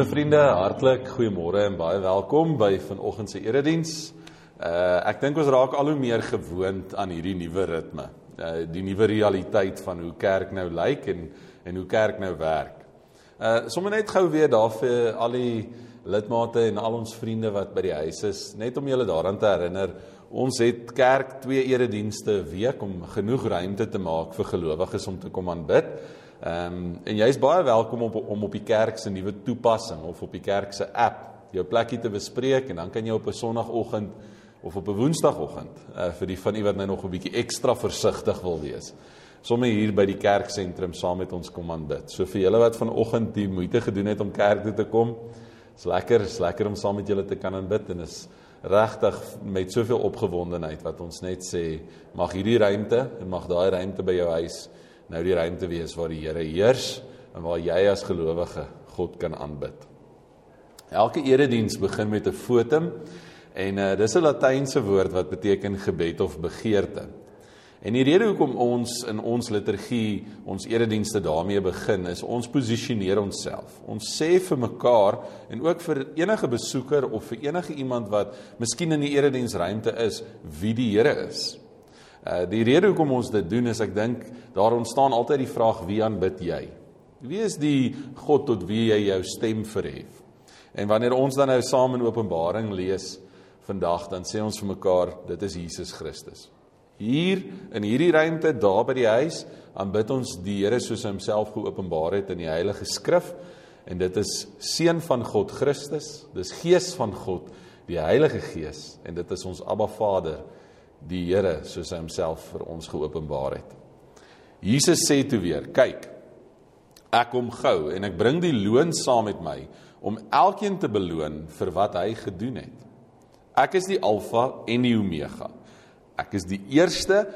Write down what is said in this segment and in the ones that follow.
Liewe vriende, hartlik goeiemôre en baie welkom by vanoggend se erediens. Uh ek dink ons raak al hoe meer gewoond aan hierdie nuwe ritme. Uh die nuwe realiteit van hoe kerk nou lyk en en hoe kerk nou werk. Uh sommer net gou weer daar vir al die lidmate en al ons vriende wat by die huis is, net om julle daaraan te herinner, ons het kerk twee eredienste 'n week om genoeg ruimte te maak vir gelowiges om te kom aanbid. Ehm um, en jy's baie welkom om om op die kerk se nuwe toepassing of op die kerk se app jou plekkie te bespreek en dan kan jy op 'n sonoggend of op 'n woensdagoggend uh, vir die van u wat nou nog 'n bietjie ekstra versigtig wil wees. Somme hier by die kerksentrum saam met ons kom aan bid. So vir julle wat vanoggend die moeite gedoen het om kerk toe te kom, is lekker, is lekker om saam met julle te kan aanbid en is regtig met soveel opgewondenheid wat ons net sê mag hierdie ruimte en mag daai ruimte by jou huis nou die ruimte wees waar die Here heers en waar jy as gelowige God kan aanbid. Elke erediens begin met 'n fotum en uh, dis 'n latynse woord wat beteken gebed of begeerte. En die rede hoekom ons in ons liturgie ons eredienste daarmee begin is ons posisioneer onsself. Ons sê vir mekaar en ook vir enige besoeker of vir enige iemand wat miskien in die erediensruimte is wie die Here is. Uh die rede hoekom ons dit doen is ek dink daar ontstaan altyd die vraag wie aanbid jy? Wie is die God tot wie jy jou stem verhef? En wanneer ons dan nou saam in Openbaring lees vandag, dan sê ons vir mekaar dit is Jesus Christus. Hier in hierdie ruimte daar by die huis aanbid ons die Here soos hy homself geopenbaar het in die Heilige Skrif en dit is seun van God Christus, dis gees van God, die Heilige Gees en dit is ons Abba Vader die Here soos hy homself vir ons geopenbaar het. Jesus sê toe weer: "Kyk, ek kom gou en ek bring die loon saam met my om elkeen te beloon vir wat hy gedoen het. Ek is die Alfa en die Omega. Ek is die eerste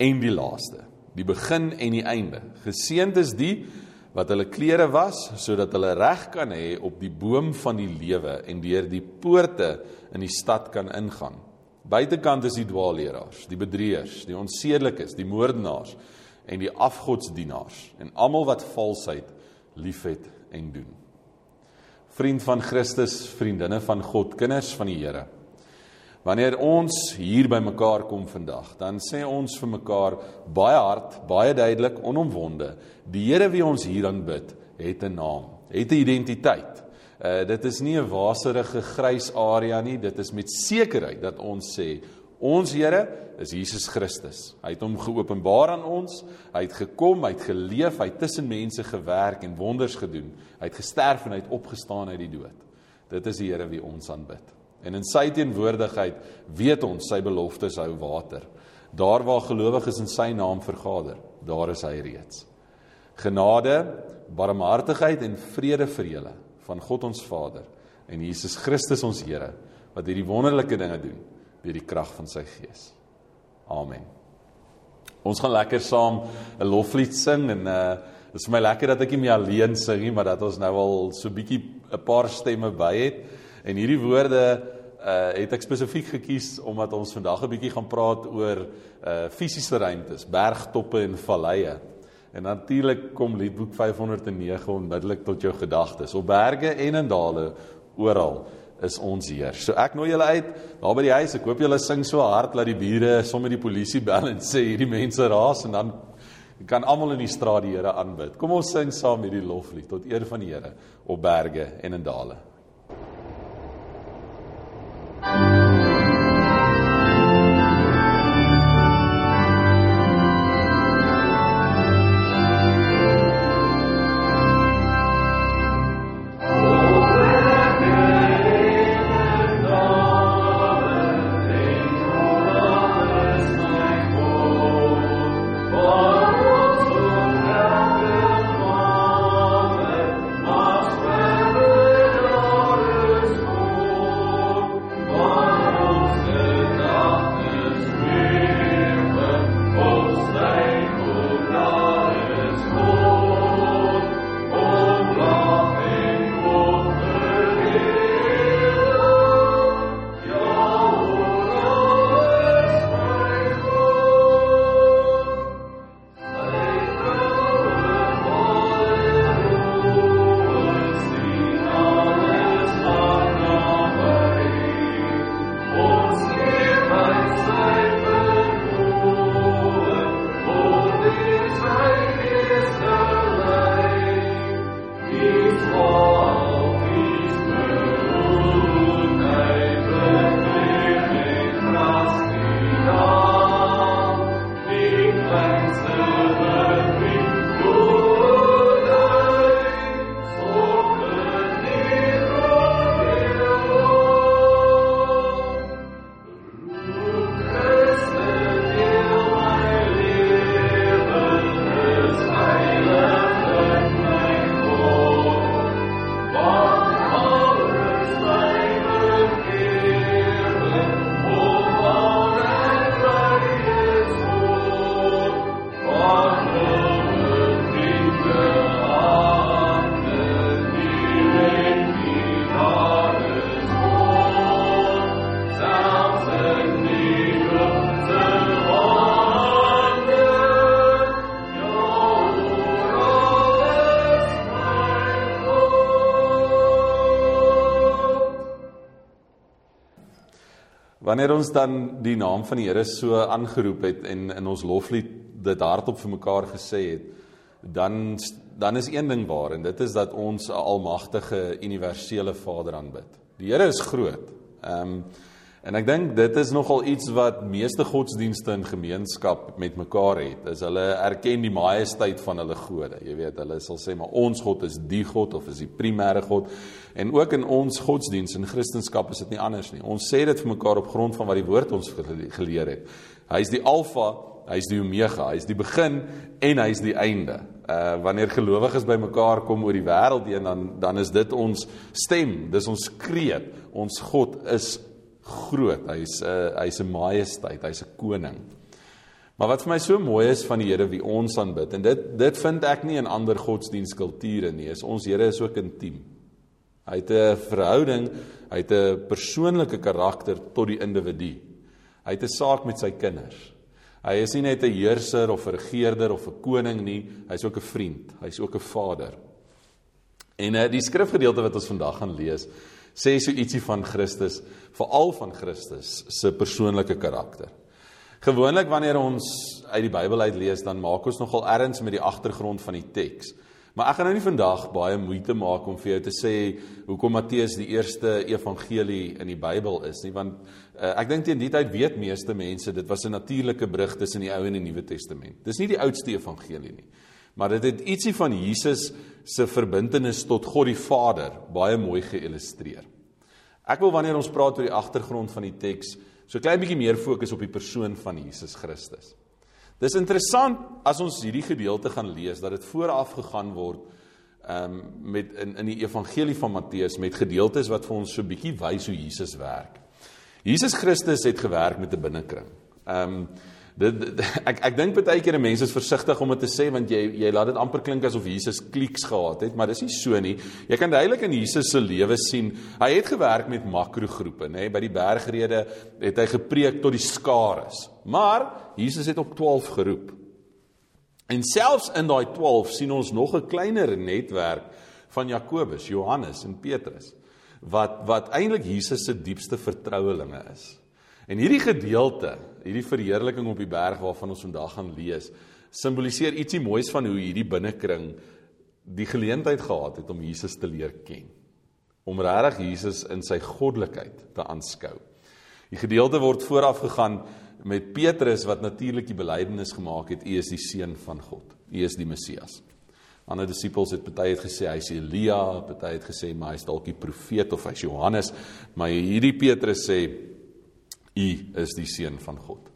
en die laaste, die begin en die einde. Geseënd is die wat hulle klere was sodat hulle reg kan hê op die boom van die lewe en deur die poorte in die stad kan ingaan." Buitekant is die dwaalleraars, die bedrieërs, die onsedelikes, die moordenaars en die afgodsdienaars en almal wat valsheid liefhet en doen. Vriend van Christus, vriendinne van God, kinders van die Here. Wanneer ons hier by mekaar kom vandag, dan sê ons vir mekaar baie hard, baie duidelik, onomwonde, die Here wie ons hier aanbid, het 'n naam, het 'n identiteit. Uh dit is nie 'n waserige grys area nie, dit is met sekerheid dat ons sê ons Here is Jesus Christus. Hy het hom geopenbaar aan ons. Hy het gekom, hy het geleef, hy het tussen mense gewerk en wonders gedoen. Hy het gesterf en hy het opgestaan uit die dood. Dit is die Here wie ons aanbid. En in sy teenwoordigheid weet ons sy beloftes hou water. Daar waar gelowiges in sy naam vergader, daar is hy reeds. Genade, barmhartigheid en vrede vir julle van God ons Vader en Jesus Christus ons Here wat hierdie wonderlike dinge doen deur die krag van sy Gees. Amen. Ons gaan lekker saam 'n loflied sing en uh dit is vir my lekker dat ek nie meer alleen sing nie, maar dat ons nou al so bietjie 'n paar stemme by het. En hierdie woorde uh het ek spesifiek gekies omdat ons vandag 'n bietjie gaan praat oor uh fisiese ruimtes, bergtoppe en valleie. En natuurlik kom Liedboek 509 onmiddellik tot jou gedagtes. Op berge en in dale oral is ons Heer. So ek nooi julle uit daar by die huis. Ek hoop julle sing so hard dat die bure sommer die polisie bel en sê hierdie mense raas en dan kan almal in die straat die Here aanbid. Kom ons sing saam hierdie loflied tot eer van die Here op berge en in dale. Wanneer ons dan die naam van die Here so aangeroep het en in ons loflied dit hardop vir mekaar gesê het, dan dan is een ding waar en dit is dat ons 'n almagtige universele Vader aanbid. Die Here is groot. Ehm um, En ek dink dit is nogal iets wat meeste godsdienste in gemeenskap met mekaar het. Is hulle erken die majesteit van hulle gode. Jy weet, hulle sal sê maar ons God is die God of is die primêre God. En ook in ons godsdiens in Christendom is dit nie anders nie. Ons sê dit vir mekaar op grond van wat die woord ons geleer het. Hy is die Alfa, hy is die Omega, hy is die begin en hy is die einde. Uh wanneer gelowiges bymekaar kom oor die wêreld heen dan dan is dit ons stem, dis ons kreet. Ons God is groot. Hy's 'n uh, hy's 'n majesteit, hy's 'n koning. Maar wat vir my so mooi is van die Here wie ons aanbid en dit dit vind ek nie in ander godsdienstkulture nie. Is ons Here is ook intiem. Hy het 'n verhouding, hy het 'n persoonlike karakter tot die individu. Hy het 'n saak met sy kinders. Hy is nie net 'n heerser of 'n regerder of 'n koning nie, hy's ook 'n vriend, hy's ook 'n vader. En uh, die skrifgedeelte wat ons vandag gaan lees, sê so ietsie van Christus, veral van Christus se persoonlike karakter. Gewoonlik wanneer ons uit die Bybel uit lees, dan maak ons nogal erns met die agtergrond van die teks. Maar ek gaan nou nie vandag baie moeite maak om vir jou te sê hoekom Matteus die eerste evangelie in die Bybel is nie, want uh, ek dink teen die tyd weet meeste mense dit was 'n natuurlike brug tussen die Ou en die Nuwe Testament. Dis nie die oudste evangelie nie. Maar dit het ietsie van Jesus se verbintenis tot God die Vader baie mooi geïllustreer. Ek wil wanneer ons praat oor die agtergrond van die teks, so klein bietjie meer fokus op die persoon van Jesus Christus. Dis interessant as ons hierdie gedeelte gaan lees dat dit vooraf gegaan word ehm um, met in in die evangelie van Matteus met gedeeltes wat vir ons so bietjie wys hoe Jesus werk. Jesus Christus het gewerk met 'n binnekring. Ehm um, dit, dit ek ek dink baie keer mense is versigtig om dit te sê want jy jy laat dit amper klink asof Jesus klieks gehad het, maar dis nie so nie. Jy kan duidelik in Jesus se lewe sien, hy het gewerk met makrogroepe, nê? By die bergrede het hy gepreek tot die skares. Maar Jesus het op 12 geroep. En selfs in daai 12 sien ons nog 'n kleiner netwerk van Jakobus, Johannes en Petrus wat wat eintlik Jesus se diepste vertrouelinge is. En hierdie gedeelte, hierdie verheerliking op die berg waarvan ons vandag gaan lees, simboliseer ietsie moois van hoe hierdie binnekring die geleentheid gehad het om Jesus te leer ken. Om regtig Jesus in sy goddelikheid te aanskou. Die gedeelte word vooraf gegaan met Petrus wat natuurlik die belydenis gemaak het: "U is die seun van God. U is die Messias." Ander disippels het baie het gesê hy's Elia, baie het gesê maar hy's dalk die profeet of hy's Johannes, maar hierdie Petrus sê U is die seun van God.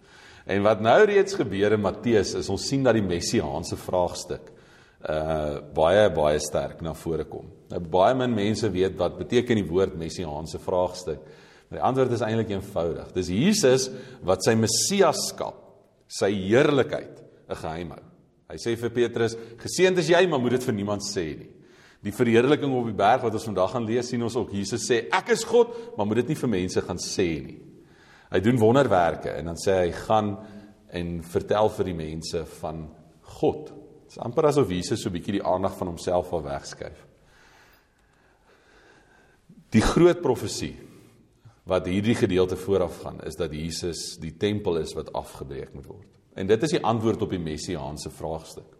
En wat nou reeds gebeur in Matteus is ons sien dat die messiaanse vraagstuk uh baie baie sterk na vore kom. Nou baie min mense weet wat beteken die woord messiaanse vraagstuk. Maar die antwoord is eintlik eenvoudig. Dis Jesus wat sy messiaskap, sy heerlikheid 'n geheim hou. Hy sê vir Petrus: "Geseënd is jy, maar moet dit vir niemand sê nie." Die verheerliking op die berg wat ons vandag gaan lees, sien ons ook Jesus sê: "Ek is God, maar moet dit nie vir mense gaan sê nie." Hy doen wonderwerke en dan sê hy gaan en vertel vir die mense van God. Dit is amper asof Jesus so 'n bietjie die aandag van homself al wegskuif. Die groot profesie wat hierdie gedeelte vooraf gaan is dat Jesus die tempel is wat afgebreek moet word. En dit is die antwoord op die messiaanse vraagstuk.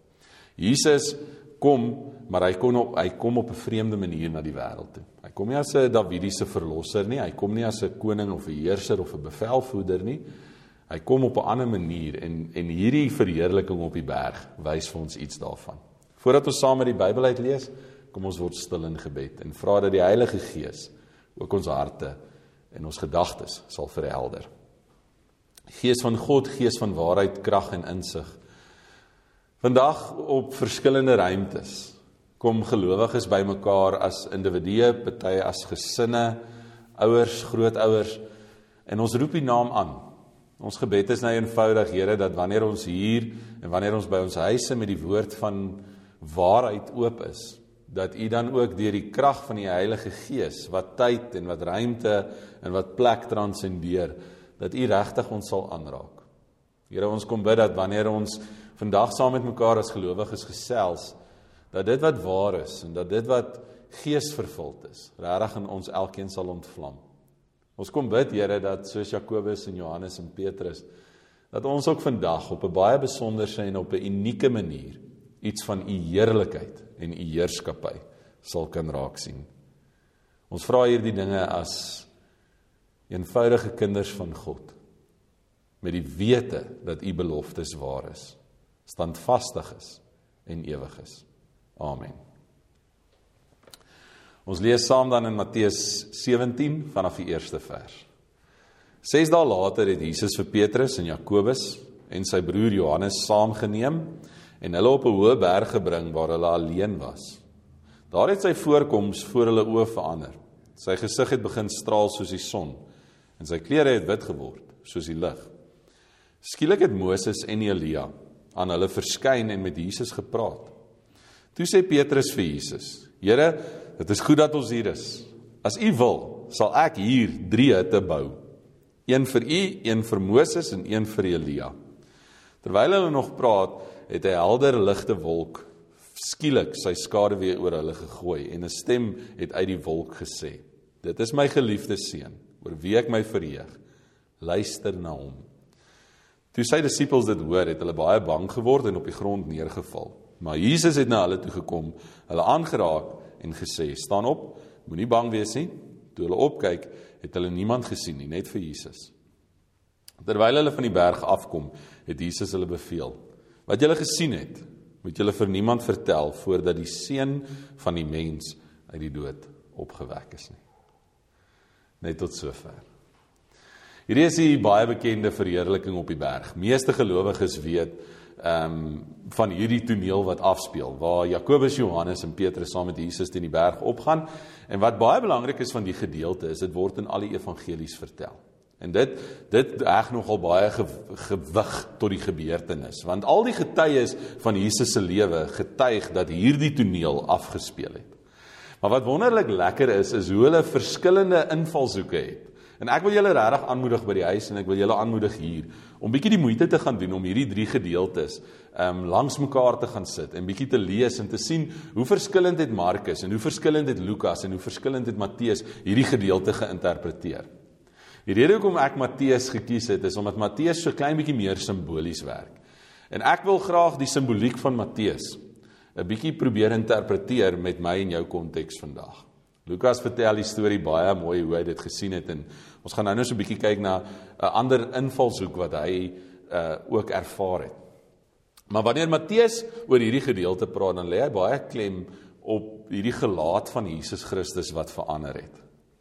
Jesus kom, maar hy kom op hy kom op 'n vreemde manier na die wêreld toe. Hy kom nie as 'n Dawidiese verlosser nie, hy kom nie as 'n koning of 'n heerser of 'n bevelvoerder nie. Hy kom op 'n ander manier en en hierdie verheerliking op die berg wys vir ons iets daarvan. Voordat ons saam met die Bybel uitlees, kom ons word stil in gebed en vra dat die Heilige Gees ook ons harte en ons gedagtes sal verhelder. Gees van God, Gees van waarheid, krag en insig Vandag op verskillende ruimtes kom gelowiges bymekaar as individue, party as gesinne, ouers, grootouers en ons roep U naam aan. Ons gebed is nou eenvoudig, Here, dat wanneer ons hier en wanneer ons by ons huise met die woord van waarheid oop is, dat U dan ook deur die krag van die Heilige Gees wat tyd en wat ruimte en wat plek transcendeer, dat U regtig ons sal aanraak. Here, ons kom bid dat wanneer ons vandag saam met mekaar as gelowiges gesels dat dit wat waar is en dat dit wat gees vervuld is regtig in ons elkeen sal ontvlam. Ons kom bid Here dat soos Jakobus en Johannes en Petrus dat ons ook vandag op 'n baie besonderse en op 'n unieke manier iets van u heerlikheid en u heerskappy sal kan raak sien. Ons vra hierdie dinge as eenvoudige kinders van God met die wete dat u beloftes waar is, standvastig is en ewig is. Amen. Ons lees saam dan in Matteus 17 vanaf die eerste vers. Ses dae later het Jesus vir Petrus en Jakobus en sy broer Johannes saamgeneem en hulle op 'n hoë berg gebring waar hulle alleen was. Daar het sy voorkoms voor hulle oë verander. Sy gesig het begin straal soos die son en sy klere het wit geword soos die lig. Skielik het Moses en Elia aan hulle verskyn en met Jesus gepraat. Toe sê Petrus vir Jesus: "Here, dit is goed dat ons hier is. As U wil, sal ek hier 3 hutte bou. Een vir U, een vir Moses en een vir Elia." Terwyl hulle nog praat, het 'n helder ligte wolk skielik sy skaduwee oor hulle gegooi en 'n stem het uit die wolk gesê: "Dit is my geliefde seun, oor wie ek my verheug. Luister na hom." Toe sy disippels dit hoor, het hulle baie bang geword en op die grond neergeval. Maar Jesus het na hulle toe gekom, hulle aangeraak en gesê: "Staan op, moenie bang wees nie." Toe hulle opkyk, het hulle niemand gesien nie, net vir Jesus. Terwyl hulle van die berg afkom, het Jesus hulle beveel: "Wat julle gesien het, moet julle vir niemand vertel voordat die seun van die mens uit die dood opgewek is nie." Net tot sover. Hierdie is die baie bekende verheerliking op die berg. Meeste gelowiges weet ehm um, van hierdie toneel wat afspeel waar Jakobus, Johannes en Petrus saam met Jesus teen die berg opgaan en wat baie belangrik is van die gedeelte is dit word in al die evangelies vertel. En dit dit reg nogal baie gewig tot die gebeurtenis want al die getuies van Jesus se lewe getuig dat hierdie toneel afgespeel het. Maar wat wonderlik lekker is is hoe hulle verskillende invalshoeke het. En ek wil julle regtig aanmoedig by die huis en ek wil julle aanmoedig hier om bietjie die moeite te gaan doen om hierdie drie gedeeltes um, langs mekaar te gaan sit en bietjie te lees en te sien hoe verskillend het Markus en hoe verskillend het Lukas en hoe verskillend het Matteus hierdie gedeelte geïnterpreteer. Die rede hoekom ek Matteus gekies het is omdat Matteus so klein bietjie meer simbolies werk. En ek wil graag die simboliek van Matteus 'n bietjie probeer interpreteer met my en jou konteks vandag. Lukas vertel die storie baie mooi hoe hy dit gesien het en ons gaan nou net so 'n bietjie kyk na 'n ander invalshoek wat hy uh ook ervaar het. Maar wanneer Matteus oor hierdie gedeelte praat, dan lê hy baie klem op hierdie gelaat van Jesus Christus wat verander het.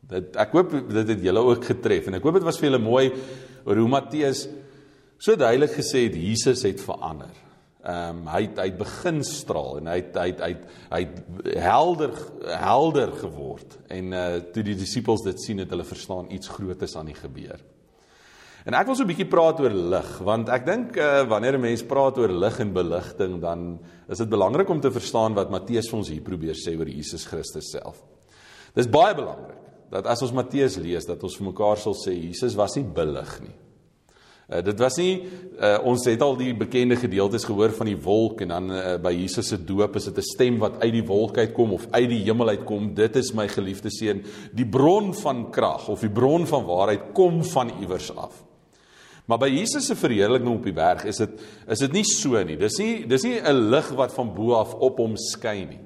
Dit ek hoop dit het julle ook getref en ek hoop dit was vir julle mooi oor hoe Matteus so duidelik gesê het Jesus het verander. Ehm um, hy het, hy het begin straal en hy het, hy het, hy het, hy het helder helder geword en uh toe die disippels dit sien het hulle verstaan iets groots aan die gebeur. En ek wil so 'n bietjie praat oor lig want ek dink uh wanneer 'n mens praat oor lig en beligting dan is dit belangrik om te verstaan wat Matteus vir ons hier probeer sê oor Jesus Christus self. Dis baie belangrik dat as ons Matteus lees dat ons vir mekaar sal sê Jesus was nie billig nie. Uh, dit was nie uh, ons het al die bekende gedeeltes gehoor van die wolk en dan uh, by Jesus se doop is dit 'n stem wat uit die wolk uitkom of uit die hemel uitkom. Dit is my geliefde seun. Die bron van krag of die bron van waarheid kom van iewers af. Maar by Jesus se verheerliking op die berg is dit is dit nie so nie. Dis nie dis nie 'n lig wat van bo af op hom skyn nie.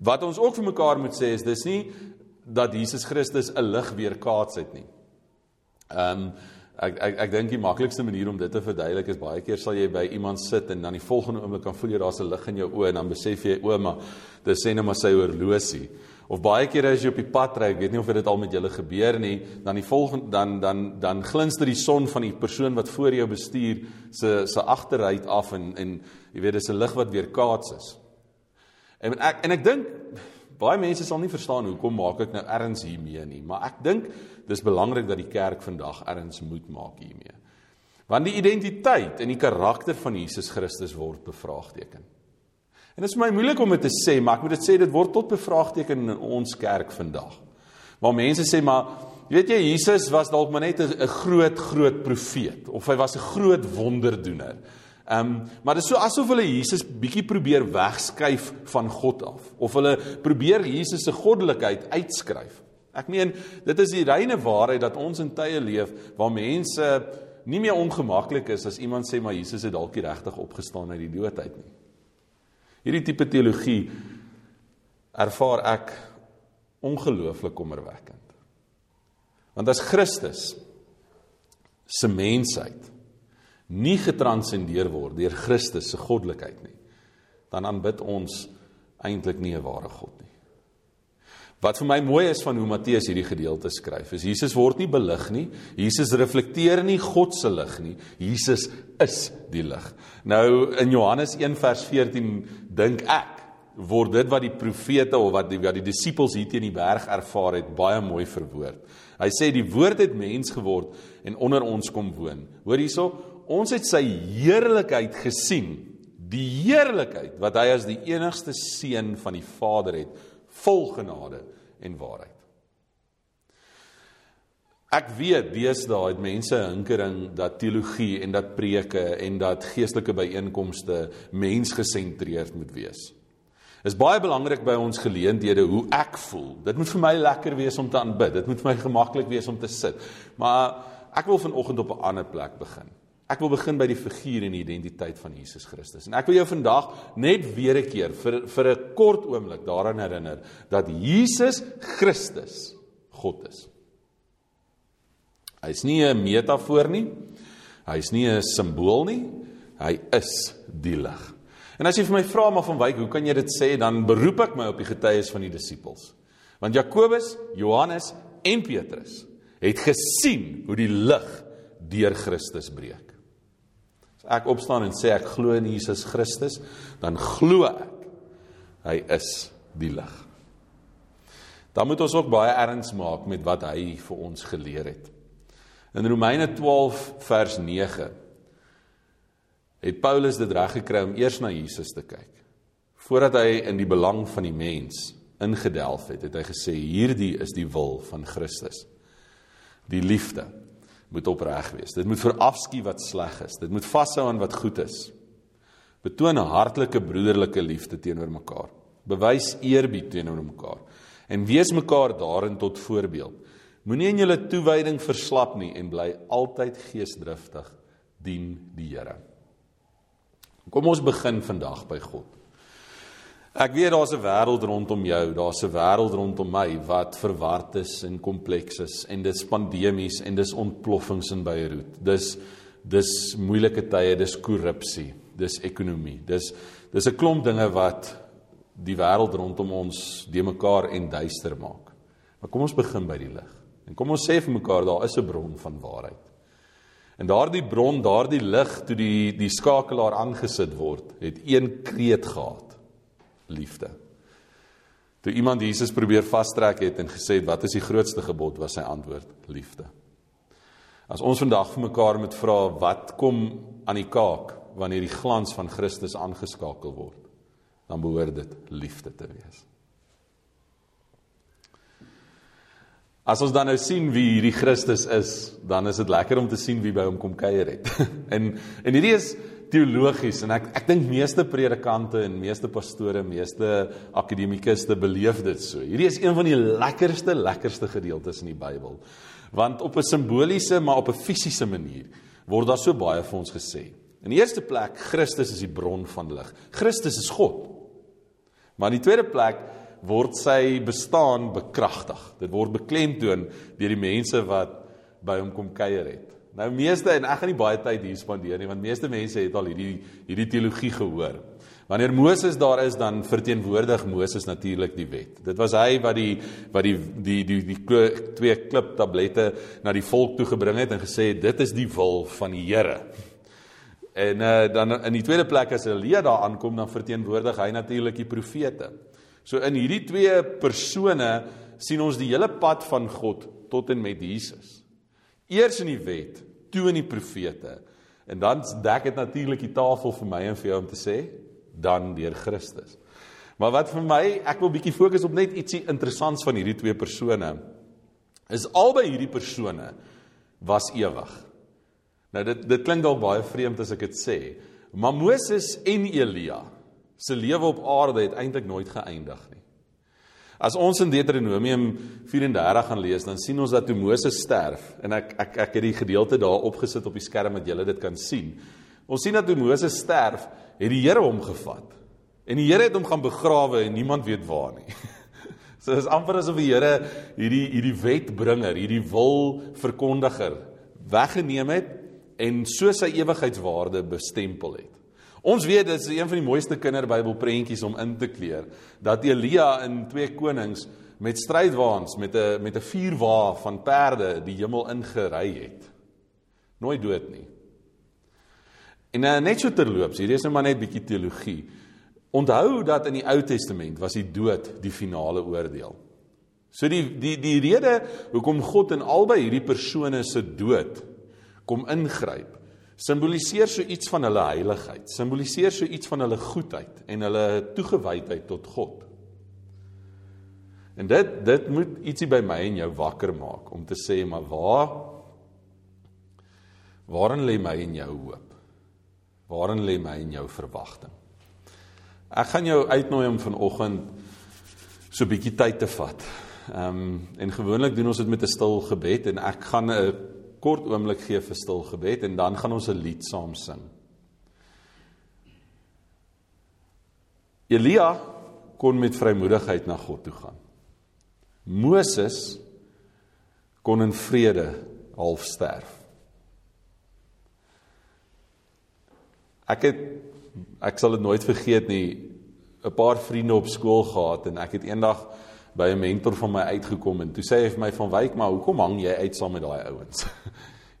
Wat ons ook vir mekaar moet sê is dis nie dat Jesus Christus 'n lig weerkaats het nie. Ehm um, Ek ek ek dink die maklikste manier om dit te verduidelik is baie keer sal jy by iemand sit en dan die volgende oomblik kan voel jy daar's 'n lig in jou oë en dan besef jy o, maar dis sê net maar sy horlosie. Of baie kere as jy op die pad ry, ek weet nie of dit al met julle gebeur nie, dan die volgende dan dan dan glinster die son van die persoon wat voor jou bestuur se se agteruit af en en jy weet dis 'n lig wat weer kaats is. En ek en ek dink baie mense sal nie verstaan hoekom maak ek nou erns hiermee nie, maar ek dink dis belangrik dat die kerk vandag erns moet maak hiermee. Want die identiteit en die karakter van Jesus Christus word bevraagteken. En dit is my moeilik om dit te sê, maar ek moet dit sê dit word tot bevraagteken in ons kerk vandag. Waar mense sê maar weet jy Jesus was dalk maar net 'n groot groot profeet of hy was 'n groot wonderdoener. Ehm um, maar dit is so asof hulle Jesus bietjie probeer wegskuif van God af of hulle probeer Jesus se goddelikheid uitskryf. Ek meen, dit is die reine waarheid dat ons in tye leef waar mense nie meer ongemaklik is as iemand sê maar Jesus het dalk regtig opgestaan uit die dood uit nie. Hierdie tipe teologie ervaar ek ongelooflik kommerwekkend. Want as Christus se mensheid nie getranscendeer word deur Christus se goddelikheid nie, dan aanbid ons eintlik nie 'n ware God nie. Wat vir my mooi is van hoe Matteus hierdie gedeelte skryf, is Jesus word nie belig nie. Jesus reflekteer nie God se lig nie. Jesus is die lig. Nou in Johannes 1 vers 14 dink ek word dit wat die profete of wat die wat die disippels hier teen die berg ervaar het baie mooi verwoord. Hy sê die woord het mens geword en onder ons kom woon. Hoor hierso, ons het sy heerlikheid gesien. Die heerlikheid wat hy as die enigste seun van die Vader het vol genade en waarheid. Ek weet deesdae het mense 'n hinkering dat teologie en dat preke en dat geestelike byeenkomste mensgesentreerd moet wees. Is baie belangrik by ons geleenthede hoe ek voel. Dit moet vir my lekker wees om te aanbid. Dit moet vir my gemaklik wees om te sit. Maar ek wil vanoggend op 'n ander plek begin. Ek wil begin by die figuur en die identiteit van Jesus Christus. En ek wil jou vandag net weer 'n keer vir vir 'n kort oomblik daaraan herinner dat Jesus Christus God is. Hy's nie 'n metafoor nie. Hy's nie 'n simbool nie. Hy is die lig. En as jy vir my vra maar van wyk, hoe kan jy dit sê? Dan beroep ek my op die getuies van die disippels. Want Jakobus, Johannes en Petrus het gesien hoe die lig deur Christus breek ek opstaan en sê ek glo in Jesus Christus, dan glo ek hy is die lig. Dan moet ons ook baie erns maak met wat hy vir ons geleer het. In Romeine 12 vers 9 het Paulus dit reg gekry om eers na Jesus te kyk. Voordat hy in die belang van die mens ingedelf het, het hy gesê hierdie is die wil van Christus. Die liefde moet opreg wees. Dit moet verafskiet wat sleg is. Dit moet vashou aan wat goed is. Betoon hartlike broederlike liefde teenoor mekaar. Bewys eerbied teenoor mekaar en wees mekaar daarin tot voorbeeld. Moenie in julle toewyding verslap nie en bly altyd geesdriftig dien die Here. Kom ons begin vandag by God. Ek weet daar's 'n wêreld rondom jou, daar's 'n wêreld rondom my wat verward is en kompleks is en dis pandemies en dis ontploffings in Beirut. Dis dis moeilike tye, dis korrupsie, dis ekonomie. Dis dis 'n klomp dinge wat die wêreld rondom ons de mekaar en duister maak. Maar kom ons begin by die lig. En kom ons sê vir mekaar daar is 'n bron van waarheid. En daardie bron, daardie lig toe die die skakelaar aangesit word, het een kreet gehad liefde. Toe iemand Jesus probeer vastrek het en gesê het wat is die grootste gebod was sy antwoord liefde. As ons vandag vir mekaar moet vra wat kom aan die kaak wanneer die glans van Christus aangeskakel word, dan behoort dit liefde te wees. As ons dan nou sien wie hierdie Christus is, dan is dit lekker om te sien wie by hom kom kuier het. en en hierdie is teologies en ek ek dink meeste predikante en meeste pastore, meeste akademikuste beleef dit so. Hierdie is een van die lekkerste lekkerste gedeeltes in die Bybel. Want op 'n simboliese maar op 'n fisiese manier word daar so baie vir ons gesê. In die eerste plek, Christus is die bron van lig. Christus is God. Maar in die tweede plek word sy bestaan bekragtig. Dit word beklemtoon deur die mense wat by hom kom kuier het. Nou meeste en ek gaan nie baie tyd hier spandeer nie want meeste mense het al hierdie hierdie teologie gehoor. Wanneer Moses daar is dan verteenwoordig Moses natuurlik die wet. Dit was hy wat die wat die die die die, die twee klip tablette na die volk toe gebring het en gesê het dit is die wil van die Here. En uh, dan in die tweede plek as Elia daar aankom dan verteenwoordig hy natuurlik die profete. So in hierdie twee persone sien ons die hele pad van God tot en met Jesus. Eers in die wet, toe in die profete. En dan dek dit natuurlik die tafel vir my en vir jou om te sê dan deur Christus. Maar wat vir my, ek wil bietjie fokus op net ietsie interessants van hierdie twee persone. Is albei hierdie persone was ewig. Nou dit dit klink dalk baie vreemd as ek dit sê, maar Moses en Elia se lewe op aarde het eintlik nooit geëindig nie. As ons in Deuteronomium 34 gaan lees, dan sien ons dat toe Moses sterf en ek ek ek het die gedeelte daar opgesit op die skerm dat julle dit kan sien. Ons sien dat toe Moses sterf, het die Here hom gevat. En die Here het hom gaan begrawe en niemand weet waar nie. So dis amper asof die Here hierdie hierdie wetbringer, hierdie wil verkondiger weggeneem het en so sy ewigheidswaarde bestempel het. Ons weet dit is een van die mooiste kinderbybelprentjies om in te kleer dat Elia in 2 Konings met strydwaans met 'n met 'n vuurwa van perde die hemel ingery het. Nooit dood nie. En uh, net so terloops, hier is nou maar net bietjie teologie. Onthou dat in die Ou Testament was die dood die finale oordeel. So die die die rede hoekom God in albei hierdie persone se dood kom ingryp simboliseer so iets van hulle heiligheid, simboliseer so iets van hulle goedheid en hulle toegewydheid tot God. En dit dit moet ietsie by my en jou wakker maak om te sê maar waar waarin lê my en jou hoop? Waarin lê my en jou verwagting? Ek gaan jou uitnooi om vanoggend so 'n bietjie tyd te vat. Ehm um, en gewoonlik doen ons dit met 'n stil gebed en ek gaan 'n kort oomblik gee vir stil gebed en dan gaan ons 'n lied saam sing. Elia kon met vrymoedigheid na God toe gaan. Moses kon in vrede half sterf. Ek het ek sal dit nooit vergeet nie 'n paar vriende op skool gehad en ek het eendag by 'n mentor van my uitgekom en toe sê hy vir my van wyk maar hoekom hang jy uit saam met daai ouens?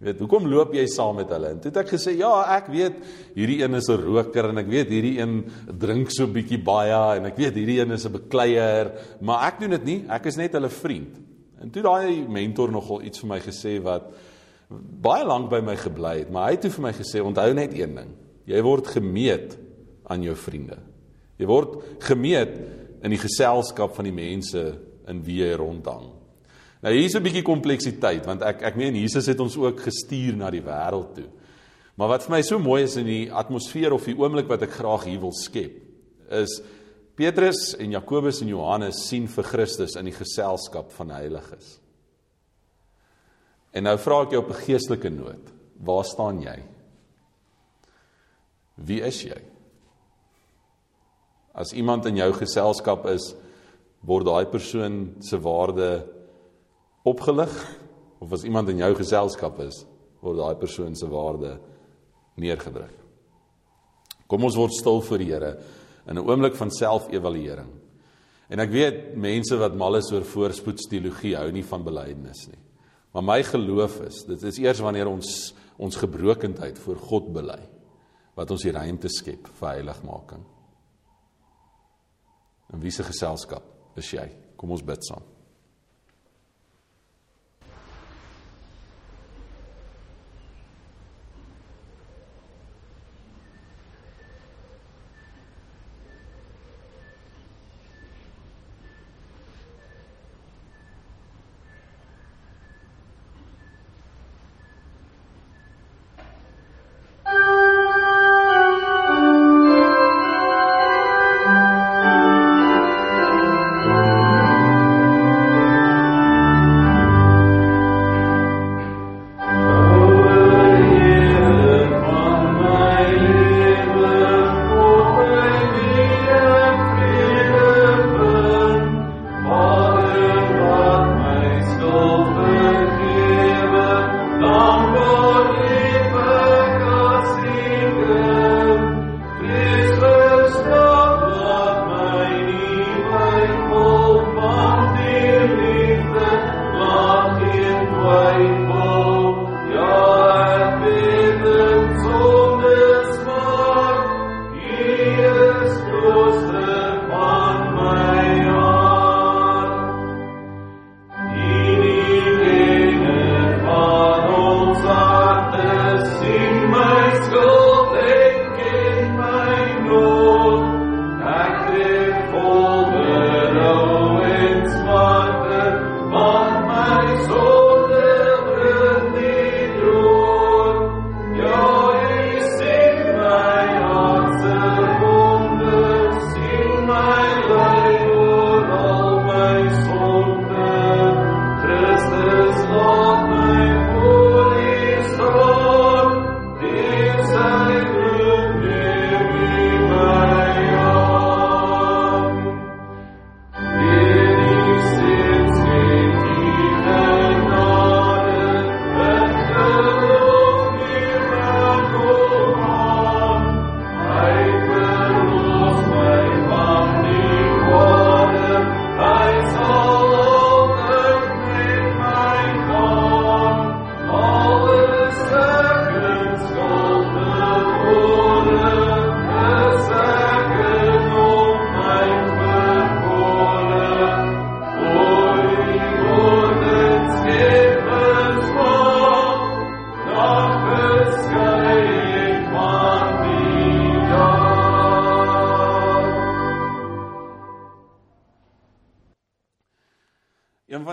Jy weet, hoekom loop jy saam met hulle? En toe het ek gesê, ja, ek weet hierdie een is 'n roker en ek weet hierdie een drink so bietjie baie en ek weet hierdie een is 'n bekleier, maar ek doen dit nie, ek is net hulle vriend. En toe daai mentor nogal iets vir my gesê wat baie lank by my gebly het, maar hy het toe vir my gesê, onthou net een ding. Jy word gemeet aan jou vriende. Jy word gemeet in die geselskap van die mense in wie jy rondhang. Nou hier is 'n bietjie kompleksiteit want ek ek meen Jesus het ons ook gestuur na die wêreld toe. Maar wat vir my so mooi is in die atmosfeer of die oomblik wat ek graag hier wil skep is Petrus en Jakobus en Johannes sien vir Christus in die geselskap van heiliges. En nou vra ek jou op 'n geestelike noot, waar staan jy? Wie is jy? As iemand in jou geselskap is, word daai persoon se waarde opgelig of as iemand in jou geselskap is, word daai persoon se waarde neergedruk. Kom ons word stil voor die Here in 'n oomblik van selfevaluering. En ek weet mense wat mal is oor voorspoedsteologie hou nie van belydenis nie. Maar my geloof is, dit is eers wanneer ons ons gebrokenheid voor God bely wat ons die ruimte skep vir heiligmaking. In wiese geselskap is jy? Kom ons bid saam.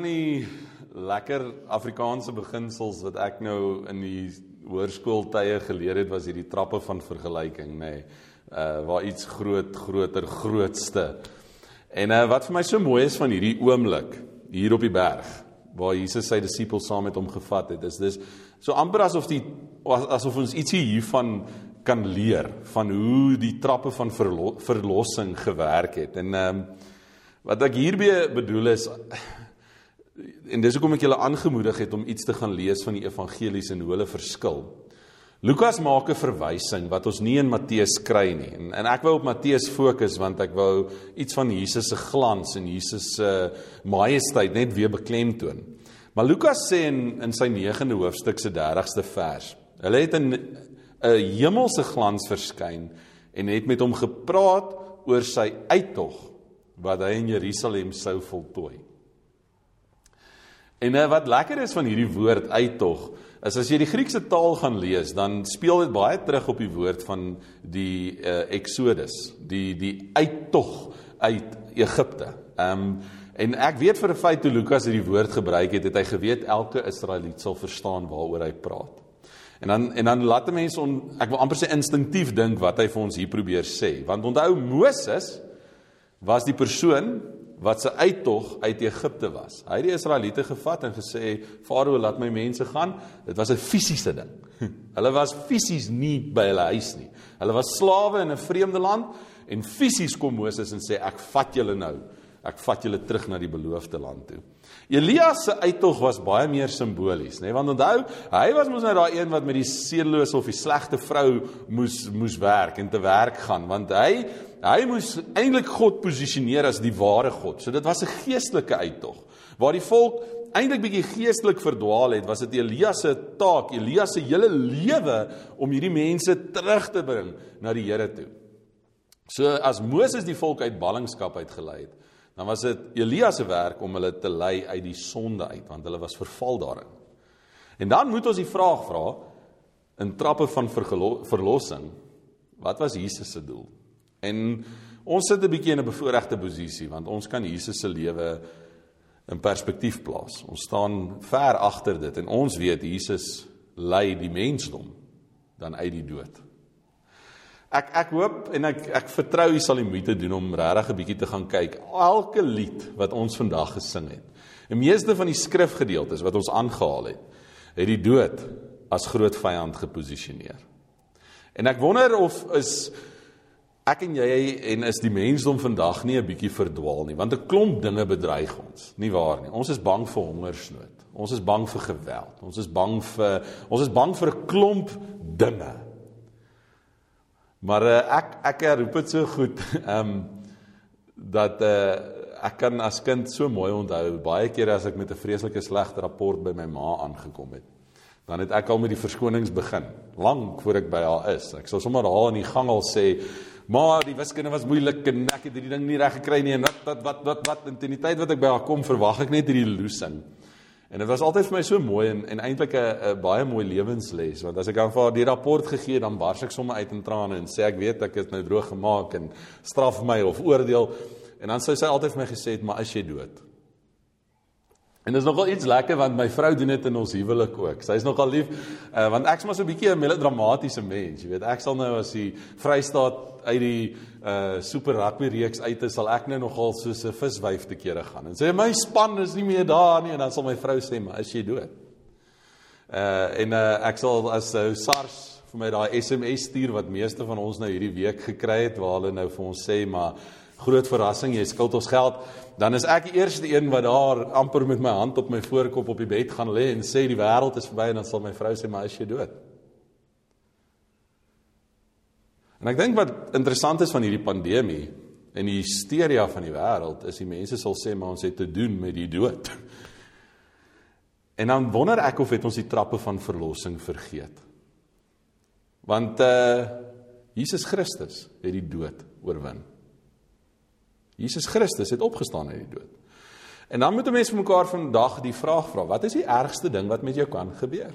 Van die lekker Afrikaanse beginsels wat ek nou in die hoërskooltye geleer het was hierdie trappe van vergelyking, nê. Nee, uh waar iets groot, groter, grootste. En uh wat vir my so mooi is van hierdie oomblik hier op die berg waar Jesus sy disippels saam met hom gevat het, is dis so amper asof die asof ons ietsie hiervan kan leer van hoe die trappe van verlo verlossing gewerk het. En ehm um, wat ek hiermee bedoel is en dis hoekom ek julle aangemoedig het om iets te gaan lees van die evangelies en hoe hulle verskil. Lukas maak 'n verwysing wat ons nie in Matteus kry nie. En, en ek wou op Matteus fokus want ek wou iets van Jesus se glans en Jesus se majesteit net weer beklemtoon. Maar Lukas sê in in sy 9de hoofstuk se 30ste vers. Hulle het 'n 'n hemelse glans verskyn en het met hom gepraat oor sy uittog wat hy in Jerusalem sou voltooi. En uh, wat lekker is van hierdie woord uittog, is as jy die Griekse taal gaan lees, dan speel dit baie terug op die woord van die uh, Exodus, die die uittog uit Egipte. Ehm um, en ek weet vir 'n feit toe Lukas hierdie woord gebruik het, het hy geweet elke Israeliet sal verstaan waaroor hy praat. En dan en dan laat 'n mens on, ek wil amper sê instinktief dink wat hy vir ons hier probeer sê, want onthou Moses was die persoon wat se uittog uit Egipte was. Hy het die Israeliete gevat en gesê Farao laat my mense gaan. Dit was 'n fisiese ding. Hulle was fisies nie by hulle huis nie. Hulle was slawe in 'n vreemde land en fisies kom Moses en sê ek vat julle nou. Ek vat julle terug na die beloofde land toe. Elias se uittog was baie meer simbolies, nê? Nee? Want onthou, hy was mos nou daai een wat met die seelose of die slegte vrou moes moes werk en te werk gaan, want hy Hy moes eintlik God posisioneer as die ware God. So dit was 'n geestelike uittog. Waar die volk eintlik bietjie geestelik verdwaal het, was dit Elia se taak, Elia se hele lewe om hierdie mense terug te bring na die Here toe. So as Moses die volk uit ballingskap uitgelei het, dan was dit Elia se werk om hulle te lei uit die sonde uit, want hulle was verval daarin. En dan moet ons die vraag vra in trappe van verlossing, wat was Jesus se doel? En ons sit 'n bietjie in 'n bevoordeelde posisie want ons kan Jesus se lewe in perspektief plaas. Ons staan ver agter dit en ons weet Jesus lei die mensdom dan uit die dood. Ek ek hoop en ek ek vertrou u sal die moeite doen om regtig 'n bietjie te gaan kyk elke lied wat ons vandag gesing het. Die meeste van die skrifgedeeltes wat ons aangehaal het, het die dood as groot vyand geposisioneer. En ek wonder of is ek en jy en is die mensdom vandag nie 'n bietjie verdwaal nie want 'n klomp dinge bedreig ons nie waar nie. Ons is bang vir hongersnood ons is bang vir geweld ons is bang vir ons is bang vir 'n klomp dinge. Maar uh, ek ek roep dit so goed ehm um, dat uh, ek kan as kind so mooi onthou baie kere as ek met 'n vreeslike slegte rapport by my ma aangekom het dan het ek al met die verskonings begin lank voor ek by haar is ek sal sommer haar in die gang al sê Maar die wiskunde was moeilik en ek het hierdie ding nie reg gekry nie en wat wat wat wat wat in die tyd wat ek by haar kom verwag ek net hierdie loosing. En dit was altyd vir my so mooi en en eintlik 'n baie mooi lewensles want as ek aan haar die rapport gegee dan bars ek sommer uit in trane en sê ek weet ek het nou droog gemaak en straf my of oordeel en dan sou sy altyd vir my gesê het maar is jy dood? En dis nogal iets lekker want my vrou doen dit in ons huwelik ook. Sy's nogal lief uh, want ek's maar so 'n bietjie 'n melodramatiese mens, jy weet. Ek sal nou as die Vrystaat uit die uh super rugby reeks uit is, sal ek nou nogal soos 'n viswyf te kere gaan. En sê my span is nie meer daar nie en dan sal my vrou sê, "Maar is jy dood?" Uh en uh ek sal as uh, SARS vir my daai SMS stuur wat meeste van ons nou hierdie week gekry het waar hulle nou vir ons sê, "Maar groot verrassing, jy skuld ons geld." dan is ek die eerste een wat daar amper met my hand op my voorkop op die bed gaan lê en sê die wêreld is verby en dan sal my vrou sê maar is jy dood. En ek dink wat interessant is van hierdie pandemie en die hysteria van die wêreld is die mense sal sê maar ons het te doen met die dood. En dan wonder ek of het ons die trappe van verlossing vergeet. Want uh Jesus Christus het die dood oorwin. Jesus Christus het opgestaan uit die dood. En dan moet 'n mens vir mekaar vandag die vraag vra: Wat is die ergste ding wat met jou kan gebeur?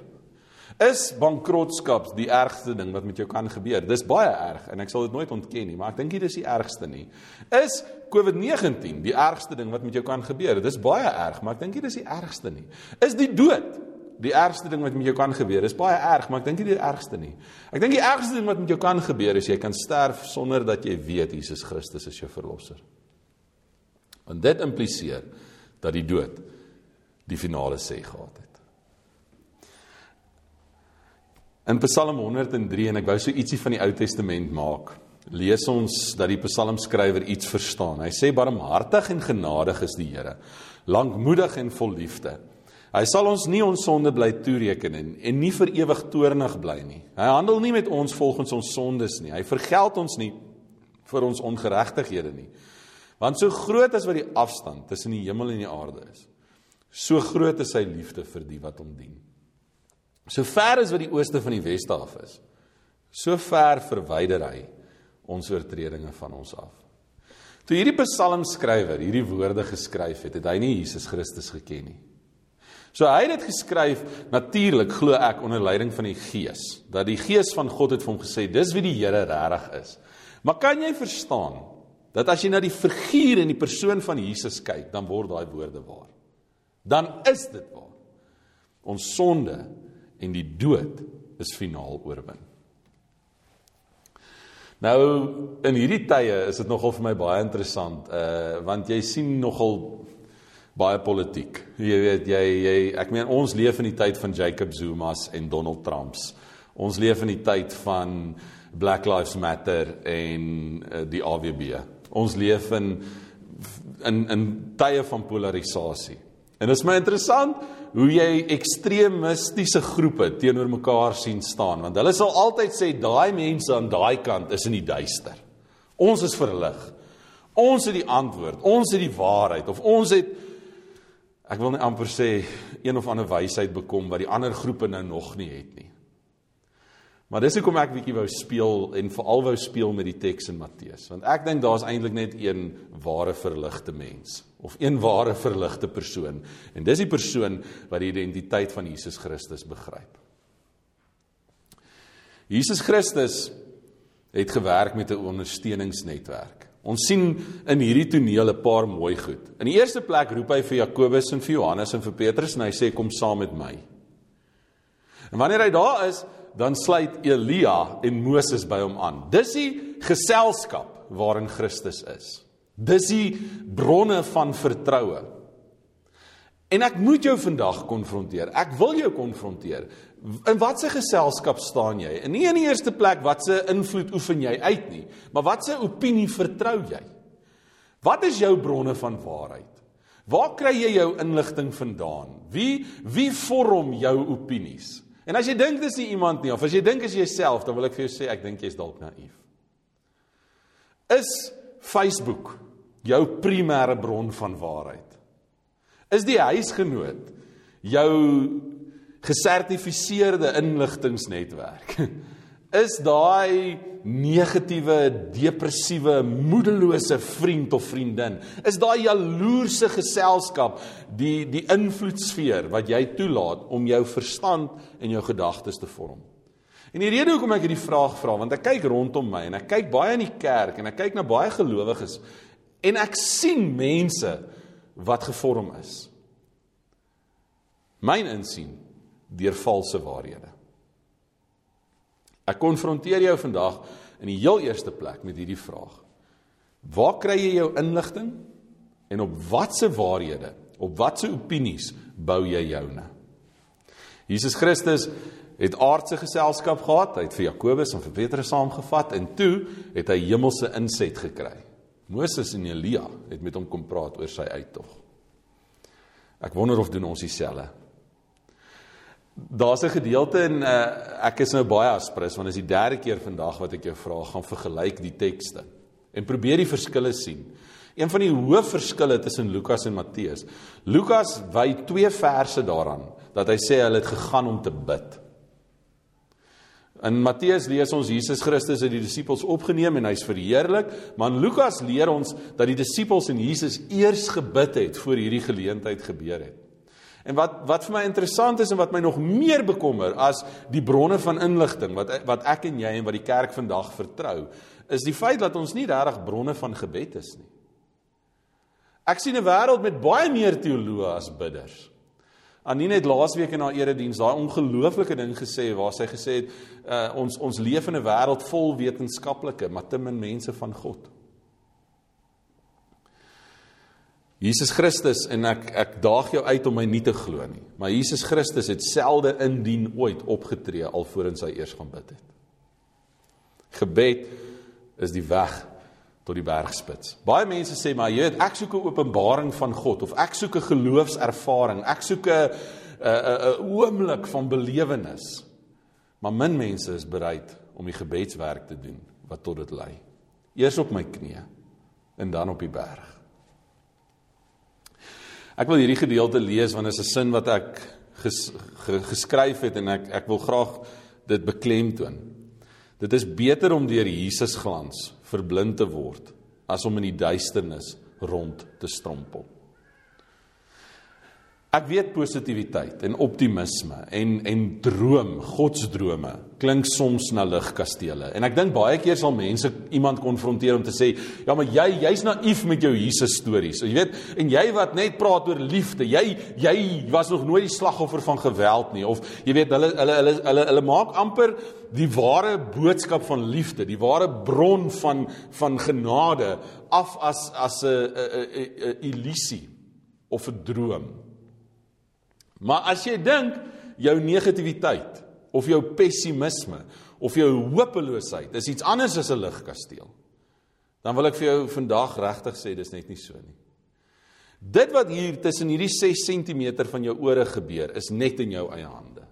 Is bankrotskap die ergste ding wat met jou kan gebeur? Dis baie erg en ek sal dit nooit ontken nie, maar ek dink nie dis die ergste nie. Is COVID-19 die ergste ding wat met jou kan gebeur? Dis baie erg, maar ek dink nie dis die ergste nie. Is die dood die ergste ding wat met jou kan gebeur? Dis baie erg, maar ek dink nie die ergste nie. Ek dink die ergste ding wat met jou kan gebeur is jy kan sterf sonder dat jy weet Jesus Christus is jou verlosser. Want dit impliseer dat die dood die finale sê gehad het. In Psalm 103 en ek wou so ietsie van die Ou Testament maak. Lees ons dat die psalmskrywer iets verstaan. Hy sê barmhartig en genadig is die Here, lankmoedig en vol liefde. Hy sal ons nie ons sonde bly toereken en, en nie vir ewig toornig bly nie. Hy handel nie met ons volgens ons sondes nie. Hy vergeld ons nie vir ons ongeregtighede nie. Want so groot as wat die afstand tussen die hemel en die aarde is, so groot is sy liefde vir die wat hom dien. So ver as wat die ooste van die weste af is, so ver verwyder hy ons oortredinge van ons af. Toe hierdie psalmskrywer hierdie woorde geskryf het, het hy nie Jesus Christus geken nie. So hy het dit geskryf natuurlik glo ek onder leiding van die Gees, dat die Gees van God het vir hom gesê dis wie die Here regtig is. Maar kan jy verstaan dat as jy na die figuur en die persoon van Jesus kyk, dan word daai woorde waar. Dan is dit waar. Ons sonde en die dood is finaal oorwin. Nou in hierdie tye is dit nogal vir my baie interessant uh want jy sien nogal baie politiek. Jy weet jy jy ek meen ons leef in die tyd van Jacob Zuma's en Donald Trump's. Ons leef in die tyd van Black Lives Matter en uh, die AWB. Ons leef in in in tye van polarisasie. En dit is my interessant hoe jy ekstremistiese groepe teenoor mekaar sien staan want hulle sal altyd sê daai mense aan daai kant is in die duister. Ons is verlig. Ons het die antwoord. Ons het die waarheid of ons het ek wil net amper sê een of ander wysheid bekom wat die ander groepe nou nog nie het nie. Maar dis hoekom ek bietjie wou speel en veral wou speel met die teks in Matteus, want ek dink daar's eintlik net een ware verligte mens of een ware verligte persoon en dis die persoon wat die identiteit van Jesus Christus begryp. Jesus Christus het gewerk met 'n ondersteuningsnetwerk. Ons sien in hierdie toneel 'n paar mooi goed. In die eerste plek roep hy vir Jakobus en vir Johannes en vir Petrus en hy sê kom saam met my. En wanneer hy daar is, dan sluit Elia en Moses by hom aan. Dis die geselskap waarin Christus is. Dis die bronne van vertroue. En ek moet jou vandag konfronteer. Ek wil jou konfronteer. In watter geselskap staan jy? En nie in die eerste plek watse invloed oefen jy uit nie, maar watse opinie vertrou jy? Wat is jou bronne van waarheid? Waar kry jy jou inligting vandaan? Wie wie vorm jou opinies? En as jy dink dis nie iemand nie of as jy dink is jouself, dan wil ek vir jou sê ek dink jy's dalk naïef. Is Facebook jou primêre bron van waarheid? Is die huisgenoot jou gesertifiseerde inligtingnesnetwerk? Is daai negatiewe, depressiewe, moedelose vriend of vriendin, is daai jaloerse geselskap die die invloedsfeer wat jy toelaat om jou verstand en jou gedagtes te vorm. En die rede hoekom ek hierdie vraag vra, want ek kyk rondom my en ek kyk baie in die kerk en ek kyk na baie gelowiges en ek sien mense wat gevorm is. Myn insien deur valse waarhede. Ek konfronteer jou vandag in die heel eerste plek met hierdie vraag. Waar kry jy jou inligting en op watter waarhede, op watter opinies bou jy joune? Jesus Christus het aardse geselskap gehad, hy het vir Jakobus en vir Petrus saamgevat en toe het hy hemelse inset gekry. Moses en Elia het met hom kom praat oor sy uittog. Ek wonder of doen ons dieselfde. Daar's 'n gedeelte in uh, ek is nou baie aspres want dit is die derde keer vandag wat ek jou vra gaan vergelyk die tekste en probeer die verskille sien. Een van die hoofverskille tussen Lukas en Matteus. Lukas wy twee verse daaraan dat hy sê hulle het gegaan om te bid. In Matteus lees ons Jesus Christus het die disippels opgeneem en hy's verheerlik, maar in Lukas leer ons dat die disippels en Jesus eers gebid het voor hierdie geleentheid gebeur het. En wat wat vir my interessant is en wat my nog meer bekommer as die bronne van inligting wat wat ek en jy en wat die kerk vandag vertrou, is die feit dat ons nie regtig bronne van gebed is nie. Ek sien 'n wêreld met baie meer teoloë as bidders. Annie het laasweek in haar erediens daai ongelooflike ding gesê waar sy gesê het uh, ons ons leef in 'n wêreld vol wetenskaplike, maar te min mense van God. Jesus Christus en ek ek daag jou uit om my nie te glo nie, maar Jesus Christus het selde indien ooit opgetree alvorens hy eers gaan bid het. Gebed is die weg tot die bergspits. Baie mense sê maar jy weet ek soek 'n openbaring van God of ek soek 'n geloofservaring, ek soek 'n 'n 'n oomblik van belewenis. Maar min mense is bereid om die gebedswerk te doen wat tot dit lei. Eers op my knieë en dan op die berg. Ek wil hierdie gedeelte lees want dit is 'n sin wat ek ges, ge, geskryf het en ek ek wil graag dit beklemtoon. Dit is beter om deur Jesus glans verblind te word as om in die duisternis rond te strompel. Ek weet positiwiteit en optimisme en en droom, godsdrome klink soms na ligkastele. En ek dink baie keer sal mense iemand konfronteer om te sê, "Ja, maar jy jy's naïef met jou Jesus stories." Jy weet, en jy wat net praat oor liefde, jy jy was nog nooit die slagoffer van geweld nie of jy weet hulle hulle hulle hulle hulle maak amper die ware boodskap van liefde, die ware bron van van genade af as as 'n 'n 'n illusie of 'n droom. Maar as jy dink jou negativiteit of jou pessimisme of jou hopeloosheid is iets anders as 'n ligkasteel, dan wil ek vir jou vandag regtig sê dis net nie so nie. Dit wat hier tussen hierdie 6 cm van jou ore gebeur, is net in jou eie hande.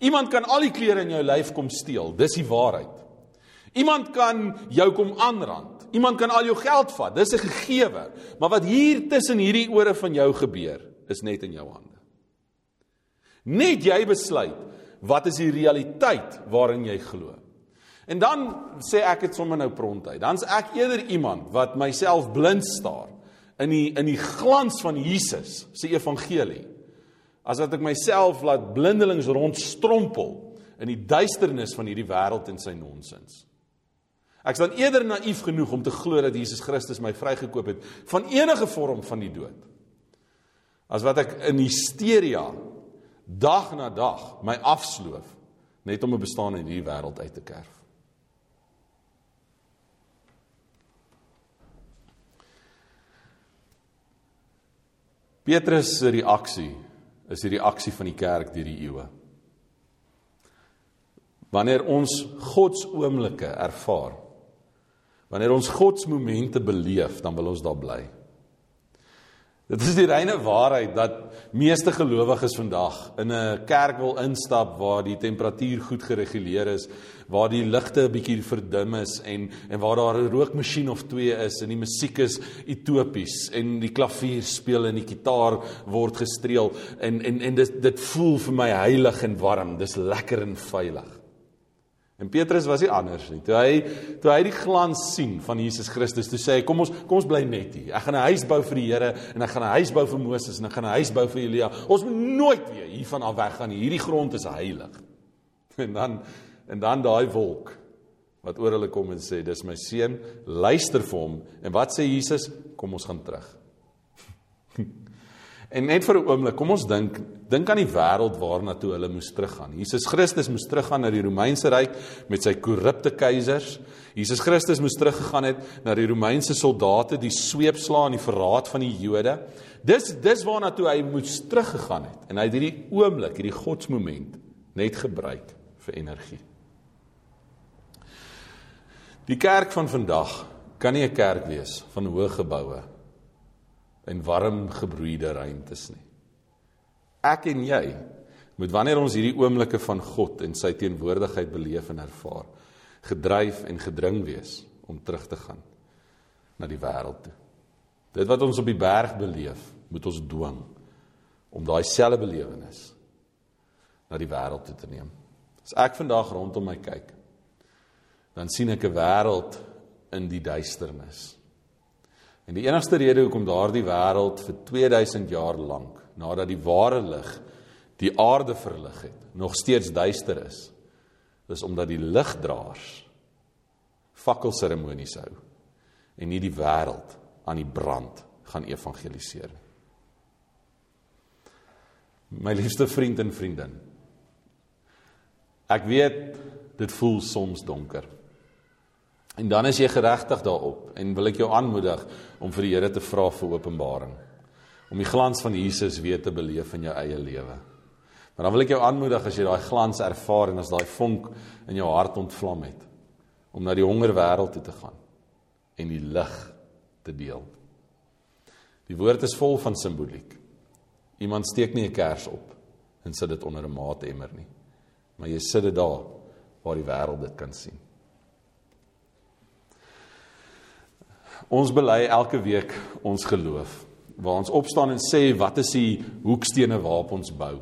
Iemand kan al die klere in jou lyf kom steel, dis die waarheid. Iemand kan jou kom aanrand. Iemand kan al jou geld vat. Dis 'n gegewe. Maar wat hier tussen hierdie ore van jou gebeur, is net in jou hande. Net jy besluit wat is die realiteit waarin jy glo. En dan sê ek dit sommer nou prontuit. Dan's ek eerder iemand wat myself blind staar in die in die glans van Jesus se evangelie as dat ek myself laat blindelings rondstrompel in die duisternis van hierdie wêreld en sy nonsens. Ek is dan eerder naïef genoeg om te glo dat Jesus Christus my vrygekoop het van enige vorm van die dood. As wat ek in hysteria dag na dag my afsloof net om 'n bestaan in hierdie wêreld uit te kerf. Petrus se reaksie is die reaksie van die kerk deur die eeue. Wanneer ons God se oomblikke ervaar, wanneer ons God se momente beleef, dan wil ons daar bly. Dit is die reine waarheid dat meeste gelowiges vandag in 'n kerk wil instap waar die temperatuur goed gereguleer is, waar die ligte 'n bietjie verdim is en en waar daar 'n rookmasjien of twee is en die musiek is utopies en die klavier speel en die kitaar word gestreel en en en dit dit voel vir my heilig en warm. Dis lekker en veilig. En Petrus was nie anders nie. Toe hy toe hy die glans sien van Jesus Christus, toe sê hy kom ons kom ons bly net hier. Ek gaan 'n huis bou vir die Here en ek gaan 'n huis bou vir Moses en ek gaan 'n huis bou vir Elia. Ons moet nooit weer hiervan af weggaan nie. Hierdie grond is heilig. En dan en dan daai wolk wat oor hulle kom en sê dis my seun, luister vir hom. En wat sê Jesus? Kom ons gaan terug. En net vir 'n oomblik, kom ons dink, dink aan die wêreld waarna toe hulle moes teruggaan. Jesus Christus moes teruggaan na die Romeinse ryk met sy korrupte keisers. Jesus Christus moes teruggegaan het na die Romeinse soldate, die sweepslaa en die verraad van die Jode. Dis dis waarna toe hy moes teruggegaan het. En hy het hierdie oomblik, hierdie godsmoment net gebruik vir energie. Die kerk van vandag kan nie 'n kerk wees van hoë geboue en warm gebroeide ruimtes nie. Ek en jy moet wanneer ons hierdie oomblikke van God en sy teenwoordigheid beleef en ervaar, gedryf en gedring wees om terug te gaan na die wêreld toe. Dit wat ons op die berg beleef, moet ons dwing om daai selfde belewenis na die wêreld toe te neem. As ek vandag rondom my kyk, dan sien ek 'n wêreld in die duisternis. En die enigste rede hoekom daardie wêreld vir 2000 jaar lank nadat die ware lig die aarde verlig het, nog steeds duister is, is omdat die ligdraers fakkelseremonies hou en nie die wêreld aan die brand gaan evangeliseer. My liefste vriend en vriendin. Ek weet dit voel soms donker. En dan is jy geregtig daarop en wil ek jou aanmoedig om vir die Here te vra vir openbaring. Om die glans van Jesus weer te beleef in jou eie lewe. Maar dan wil ek jou aanmoedig as jy daai glans ervaar en as daai vonk in jou hart ontvlam het om na die honger wêreld toe te gaan en die lig te deel. Die woord is vol van simboliek. Iemand steek nie 'n kers op en sit dit onder 'n maatemmer nie. Maar jy sit dit daar waar die wêreld dit kan sien. Ons bely elke week ons geloof waar ons opstaan en sê wat is die hoekstene waarop ons bou?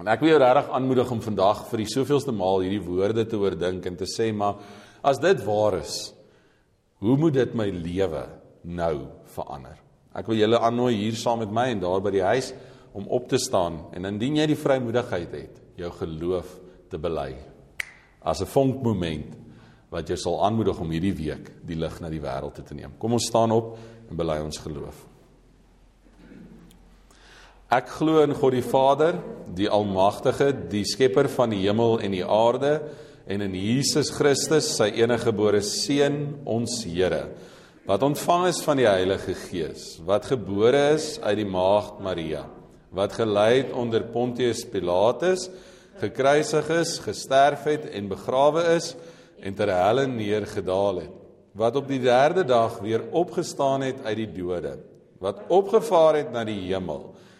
En ek wil jou regtig aanmoedig om vandag vir die soveelste maal hierdie woorde te oordink en te sê maar as dit waar is, hoe moet dit my lewe nou verander? Ek wil julle aannooi hier saam met my en daar by die huis om op te staan en indien jy die vrymoedigheid het, jou geloof te bely. As 'n vonkmoment wat jou sal aanmoedig om hierdie week die lig na die wêreld te neem. Kom ons staan op en bely ons geloof. Ek glo in God die Vader, die Almagtige, die Skepper van die hemel en die aarde en in Jesus Christus, sy enige gebore seun, ons Here wat ontvang is van die Heilige Gees, wat gebore is uit die maagd Maria, wat gelei het onder Pontius Pilatus, gekruisig is, gesterf het en begrawe is en ter helle neergedaal het, wat op die 3de dag weer opgestaan het uit die dode, wat opgevaar het na die hemel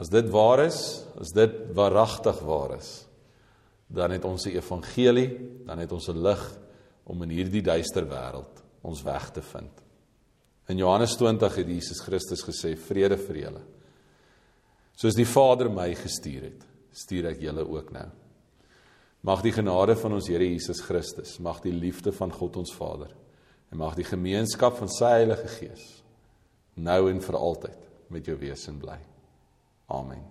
As dit waar is, as dit waaragtig waar is, dan het ons die evangelie, dan het ons 'n lig om in hierdie duister wêreld ons weg te vind. In Johannes 20 het Jesus Christus gesê vrede vir julle. Soos die Vader my gestuur het, stuur ek julle ook nou. Mag die genade van ons Here Jesus Christus, mag die liefde van God ons Vader en mag die gemeenskap van sy Heilige Gees nou en vir altyd met jou wees en bly. Amen.